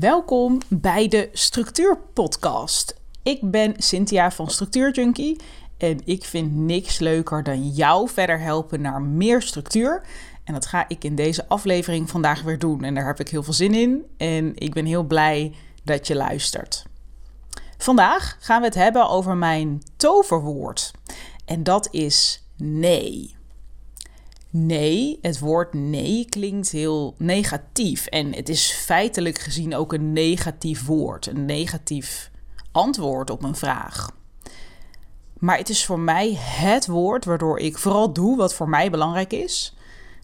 Welkom bij de Structuur Podcast. Ik ben Cynthia van Structuur Junkie en ik vind niks leuker dan jou verder helpen naar meer structuur. En dat ga ik in deze aflevering vandaag weer doen. En daar heb ik heel veel zin in. En ik ben heel blij dat je luistert. Vandaag gaan we het hebben over mijn toverwoord. En dat is nee. Nee, het woord nee klinkt heel negatief. En het is feitelijk gezien ook een negatief woord. Een negatief antwoord op een vraag. Maar het is voor mij het woord waardoor ik vooral doe wat voor mij belangrijk is.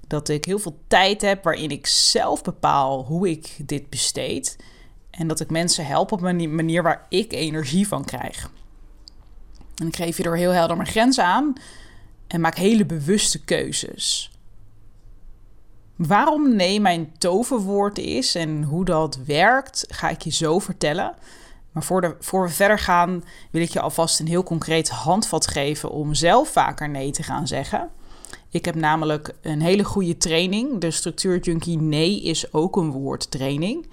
Dat ik heel veel tijd heb waarin ik zelf bepaal hoe ik dit besteed. En dat ik mensen help op een manier waar ik energie van krijg. En ik geef hierdoor heel helder mijn grenzen aan en maak hele bewuste keuzes. Waarom nee mijn toverwoord is en hoe dat werkt, ga ik je zo vertellen. Maar voor, de, voor we verder gaan, wil ik je alvast een heel concreet handvat geven om zelf vaker nee te gaan zeggen. Ik heb namelijk een hele goede training. De Structuur Junkie Nee is ook een woordtraining.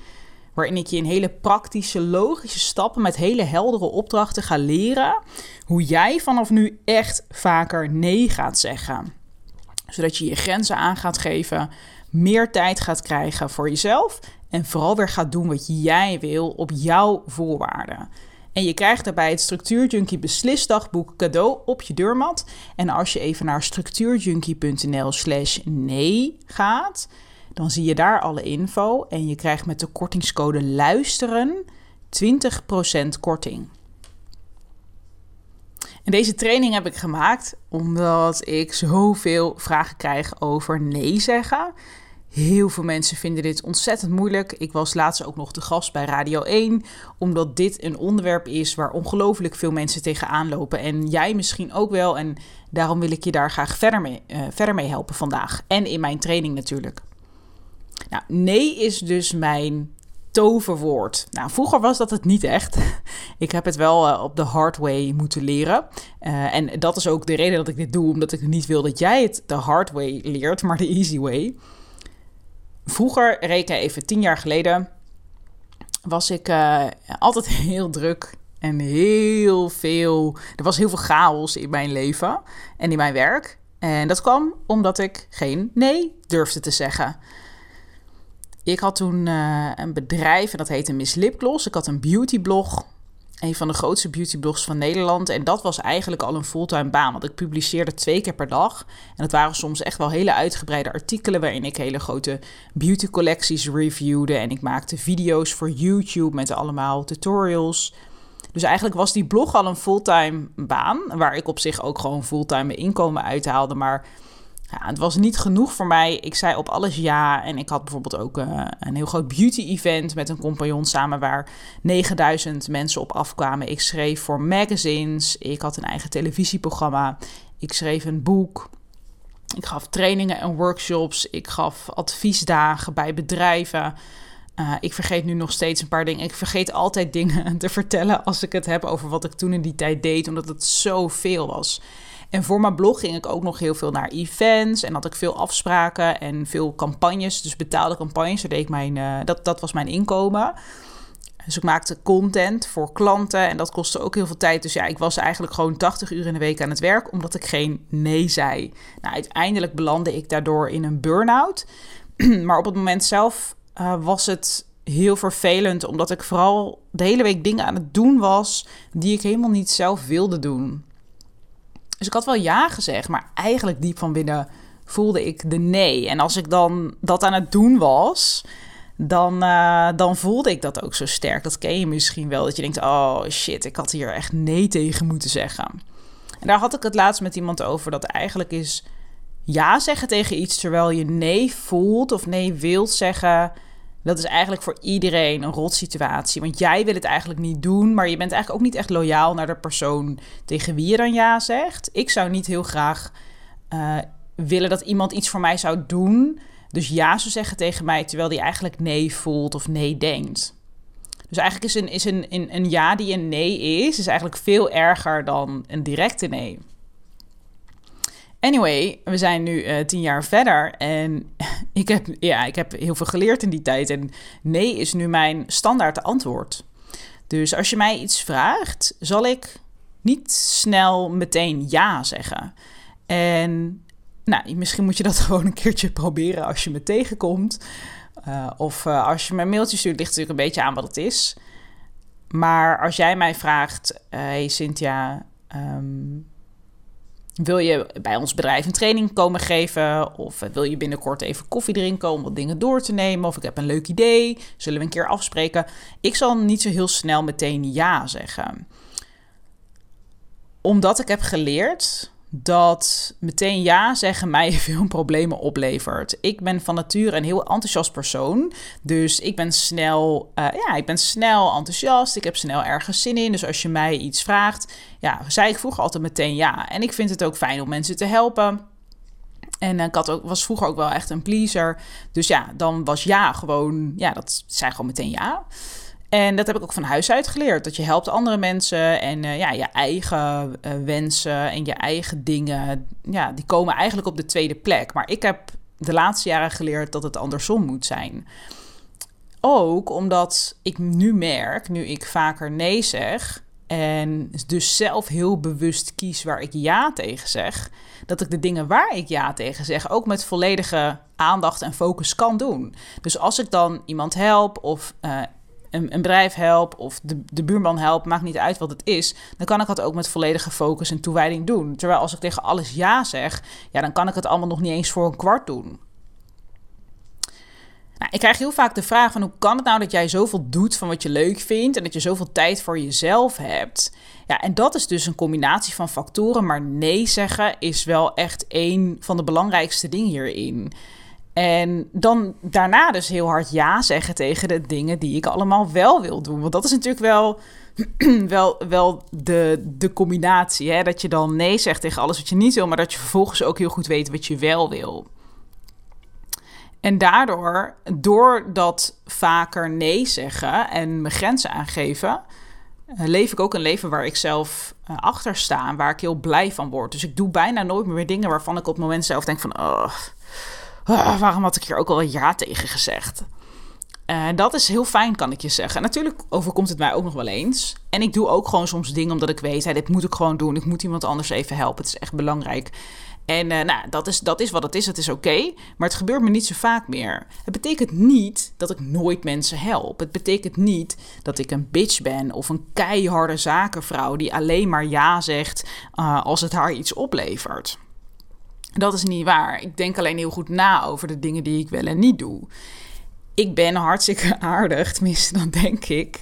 Waarin ik je in hele praktische, logische stappen met hele heldere opdrachten ga leren hoe jij vanaf nu echt vaker nee gaat zeggen. Zodat je je grenzen aan gaat geven, meer tijd gaat krijgen voor jezelf en vooral weer gaat doen wat jij wil op jouw voorwaarden. En je krijgt daarbij het Structuurjunkie beslisdagboek cadeau op je deurmat. En als je even naar structuurjunkie.nl slash nee gaat, dan zie je daar alle info. En je krijgt met de kortingscode luisteren 20% korting. En deze training heb ik gemaakt omdat ik zoveel vragen krijg over nee zeggen. Heel veel mensen vinden dit ontzettend moeilijk. Ik was laatst ook nog de gast bij Radio 1, omdat dit een onderwerp is waar ongelooflijk veel mensen tegenaan lopen. En jij misschien ook wel. En daarom wil ik je daar graag verder mee, uh, verder mee helpen vandaag. En in mijn training natuurlijk. Nou, nee is dus mijn toverwoord. Nou, vroeger was dat het niet echt. Ik heb het wel uh, op de hard way moeten leren. Uh, en dat is ook de reden dat ik dit doe, omdat ik niet wil dat jij het de hard way leert, maar de easy way. Vroeger, reken even tien jaar geleden, was ik uh, altijd heel druk en heel veel. Er was heel veel chaos in mijn leven en in mijn werk. En dat kwam omdat ik geen nee durfde te zeggen. Ik had toen uh, een bedrijf en dat heette Miss Lipgloss. Ik had een beautyblog een van de grootste beautyblogs van Nederland. En dat was eigenlijk al een fulltime baan. Want ik publiceerde twee keer per dag. En dat waren soms echt wel hele uitgebreide artikelen. waarin ik hele grote beauty collecties reviewde. En ik maakte video's voor YouTube met allemaal tutorials. Dus eigenlijk was die blog al een fulltime baan. Waar ik op zich ook gewoon fulltime inkomen uithaalde. Maar ja, het was niet genoeg voor mij. Ik zei op alles ja. En ik had bijvoorbeeld ook uh, een heel groot beauty-event met een compagnon samen waar 9000 mensen op afkwamen. Ik schreef voor magazines. Ik had een eigen televisieprogramma. Ik schreef een boek. Ik gaf trainingen en workshops. Ik gaf adviesdagen bij bedrijven. Uh, ik vergeet nu nog steeds een paar dingen. Ik vergeet altijd dingen te vertellen als ik het heb over wat ik toen in die tijd deed, omdat het zoveel was. En voor mijn blog ging ik ook nog heel veel naar events en had ik veel afspraken en veel campagnes, dus betaalde campagnes. Deed mijn, uh, dat, dat was mijn inkomen. Dus ik maakte content voor klanten en dat kostte ook heel veel tijd. Dus ja, ik was eigenlijk gewoon 80 uur in de week aan het werk omdat ik geen nee zei. Nou, uiteindelijk belandde ik daardoor in een burn-out. maar op het moment zelf uh, was het heel vervelend omdat ik vooral de hele week dingen aan het doen was die ik helemaal niet zelf wilde doen. Dus ik had wel ja gezegd, maar eigenlijk diep van binnen voelde ik de nee. En als ik dan dat aan het doen was, dan, uh, dan voelde ik dat ook zo sterk. Dat ken je misschien wel, dat je denkt, oh shit, ik had hier echt nee tegen moeten zeggen. En daar had ik het laatst met iemand over, dat eigenlijk is ja zeggen tegen iets terwijl je nee voelt of nee wilt zeggen dat is eigenlijk voor iedereen een rot situatie. Want jij wil het eigenlijk niet doen, maar je bent eigenlijk ook niet echt loyaal naar de persoon tegen wie je dan ja zegt. Ik zou niet heel graag uh, willen dat iemand iets voor mij zou doen. Dus ja zou zeggen tegen mij, terwijl die eigenlijk nee voelt of nee denkt. Dus eigenlijk is een, is een, een, een ja die een nee is, is eigenlijk veel erger dan een directe nee. Anyway, we zijn nu uh, tien jaar verder en ik heb, ja, ik heb heel veel geleerd in die tijd. En nee is nu mijn standaard antwoord. Dus als je mij iets vraagt, zal ik niet snel meteen ja zeggen. En nou, misschien moet je dat gewoon een keertje proberen als je me tegenkomt. Uh, of uh, als je me een mailtje stuurt, ligt natuurlijk een beetje aan wat het is. Maar als jij mij vraagt, hey Cynthia, um, wil je bij ons bedrijf een training komen geven? Of wil je binnenkort even koffie drinken om wat dingen door te nemen? Of ik heb een leuk idee, zullen we een keer afspreken? Ik zal niet zo heel snel meteen ja zeggen. Omdat ik heb geleerd dat meteen ja zeggen mij veel problemen oplevert. Ik ben van nature een heel enthousiast persoon. Dus ik ben snel, uh, ja, ik ben snel enthousiast. Ik heb snel ergens zin in. Dus als je mij iets vraagt, ja, zei ik vroeger altijd meteen ja. En ik vind het ook fijn om mensen te helpen. En ik had ook, was vroeger ook wel echt een pleaser. Dus ja, dan was ja gewoon, ja, dat zei gewoon meteen ja. En dat heb ik ook van huis uit geleerd. Dat je helpt andere mensen en uh, ja, je eigen uh, wensen en je eigen dingen, ja, die komen eigenlijk op de tweede plek. Maar ik heb de laatste jaren geleerd dat het andersom moet zijn. Ook omdat ik nu merk, nu ik vaker nee zeg en dus zelf heel bewust kies waar ik ja tegen zeg, dat ik de dingen waar ik ja tegen zeg ook met volledige aandacht en focus kan doen. Dus als ik dan iemand help of uh, een, een bedrijf help of de, de buurman help, maakt niet uit wat het is, dan kan ik dat ook met volledige focus en toewijding doen. Terwijl als ik tegen alles ja zeg, ja, dan kan ik het allemaal nog niet eens voor een kwart doen. Nou, ik krijg heel vaak de vraag van hoe kan het nou dat jij zoveel doet van wat je leuk vindt en dat je zoveel tijd voor jezelf hebt? Ja, en dat is dus een combinatie van factoren, maar nee zeggen is wel echt een van de belangrijkste dingen hierin. En dan daarna dus heel hard ja zeggen tegen de dingen die ik allemaal wel wil doen. Want dat is natuurlijk wel, wel, wel de, de combinatie. Hè? Dat je dan nee zegt tegen alles wat je niet wil, maar dat je vervolgens ook heel goed weet wat je wel wil. En daardoor, door dat vaker nee zeggen en mijn grenzen aangeven, eh, leef ik ook een leven waar ik zelf uh, achter sta en waar ik heel blij van word. Dus ik doe bijna nooit meer dingen waarvan ik op het moment zelf denk van, oh, Ah, waarom had ik hier ook al ja tegen gezegd? Uh, dat is heel fijn, kan ik je zeggen. natuurlijk overkomt het mij ook nog wel eens. En ik doe ook gewoon soms dingen omdat ik weet, hey, dit moet ik gewoon doen. Ik moet iemand anders even helpen. Het is echt belangrijk. En uh, nou, dat is, dat is wat het is. Het is oké. maar het gebeurt me niet zo vaak meer. Het betekent niet dat ik nooit mensen help. Het betekent niet dat ik een bitch ben of een keiharde zakenvrouw die alleen maar ja zegt uh, als het haar iets oplevert. Dat is niet waar. Ik denk alleen heel goed na over de dingen die ik wel en niet doe. Ik ben hartstikke aardig, tenminste, dan denk ik.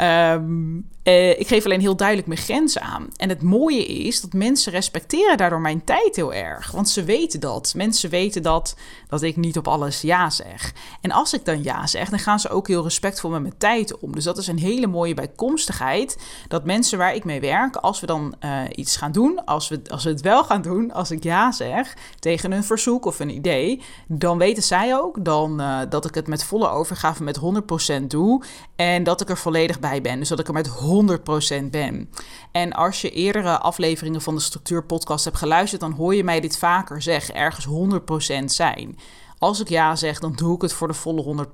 Um, uh, ik geef alleen heel duidelijk mijn grenzen aan. En het mooie is dat mensen respecteren daardoor mijn tijd heel erg. Want ze weten dat. Mensen weten dat, dat ik niet op alles ja zeg. En als ik dan ja zeg, dan gaan ze ook heel respectvol met mijn tijd om. Dus dat is een hele mooie bijkomstigheid. Dat mensen waar ik mee werk, als we dan uh, iets gaan doen, als we, als we het wel gaan doen, als ik ja zeg tegen een verzoek of een idee, dan weten zij ook dan, uh, dat ik het met volle overgave met 100% doe. En dat ik er volledig bij ben. Dus dat ik er met 100% ben. En als je eerdere afleveringen van de Structuur-podcast hebt geluisterd, dan hoor je mij dit vaker zeggen: ergens 100% zijn. Als ik ja zeg, dan doe ik het voor de volle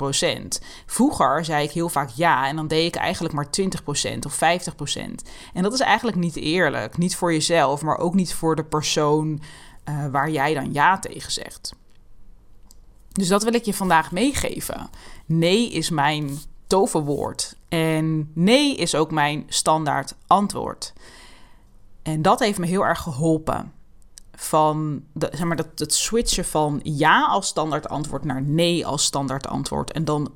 100%. Vroeger zei ik heel vaak ja en dan deed ik eigenlijk maar 20% of 50%. En dat is eigenlijk niet eerlijk. Niet voor jezelf, maar ook niet voor de persoon uh, waar jij dan ja tegen zegt. Dus dat wil ik je vandaag meegeven. Nee is mijn toverwoord. En nee is ook mijn standaard antwoord. En dat heeft me heel erg geholpen. Van zeg maar, dat, het switchen van ja als standaard antwoord naar nee als standaard antwoord. En dan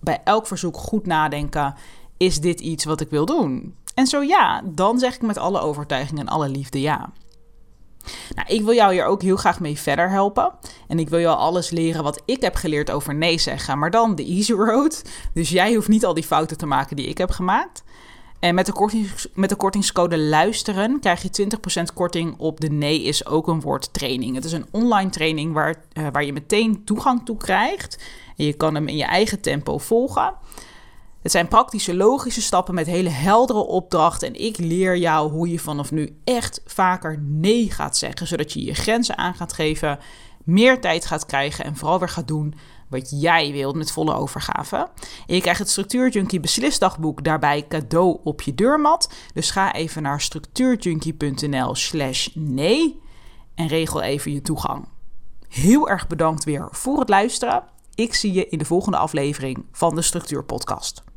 bij elk verzoek goed nadenken: is dit iets wat ik wil doen? En zo ja, dan zeg ik met alle overtuiging en alle liefde ja. Nou, ik wil jou hier ook heel graag mee verder helpen. En ik wil jou alles leren wat ik heb geleerd over nee zeggen, maar dan de easy road. Dus jij hoeft niet al die fouten te maken die ik heb gemaakt. En met de, kortings, met de kortingscode luisteren krijg je 20% korting op de nee is ook een woord training. Het is een online training waar, uh, waar je meteen toegang toe krijgt. En je kan hem in je eigen tempo volgen. Het zijn praktische, logische stappen met hele heldere opdrachten. En ik leer jou hoe je vanaf nu echt vaker nee gaat zeggen. Zodat je je grenzen aan gaat geven, meer tijd gaat krijgen en vooral weer gaat doen wat jij wilt met volle overgave. Je krijgt het Structuur Junkie beslisdagboek daarbij cadeau op je deurmat. Dus ga even naar structuurjunkie.nl slash nee en regel even je toegang. Heel erg bedankt weer voor het luisteren. Ik zie je in de volgende aflevering van de Structuur Podcast.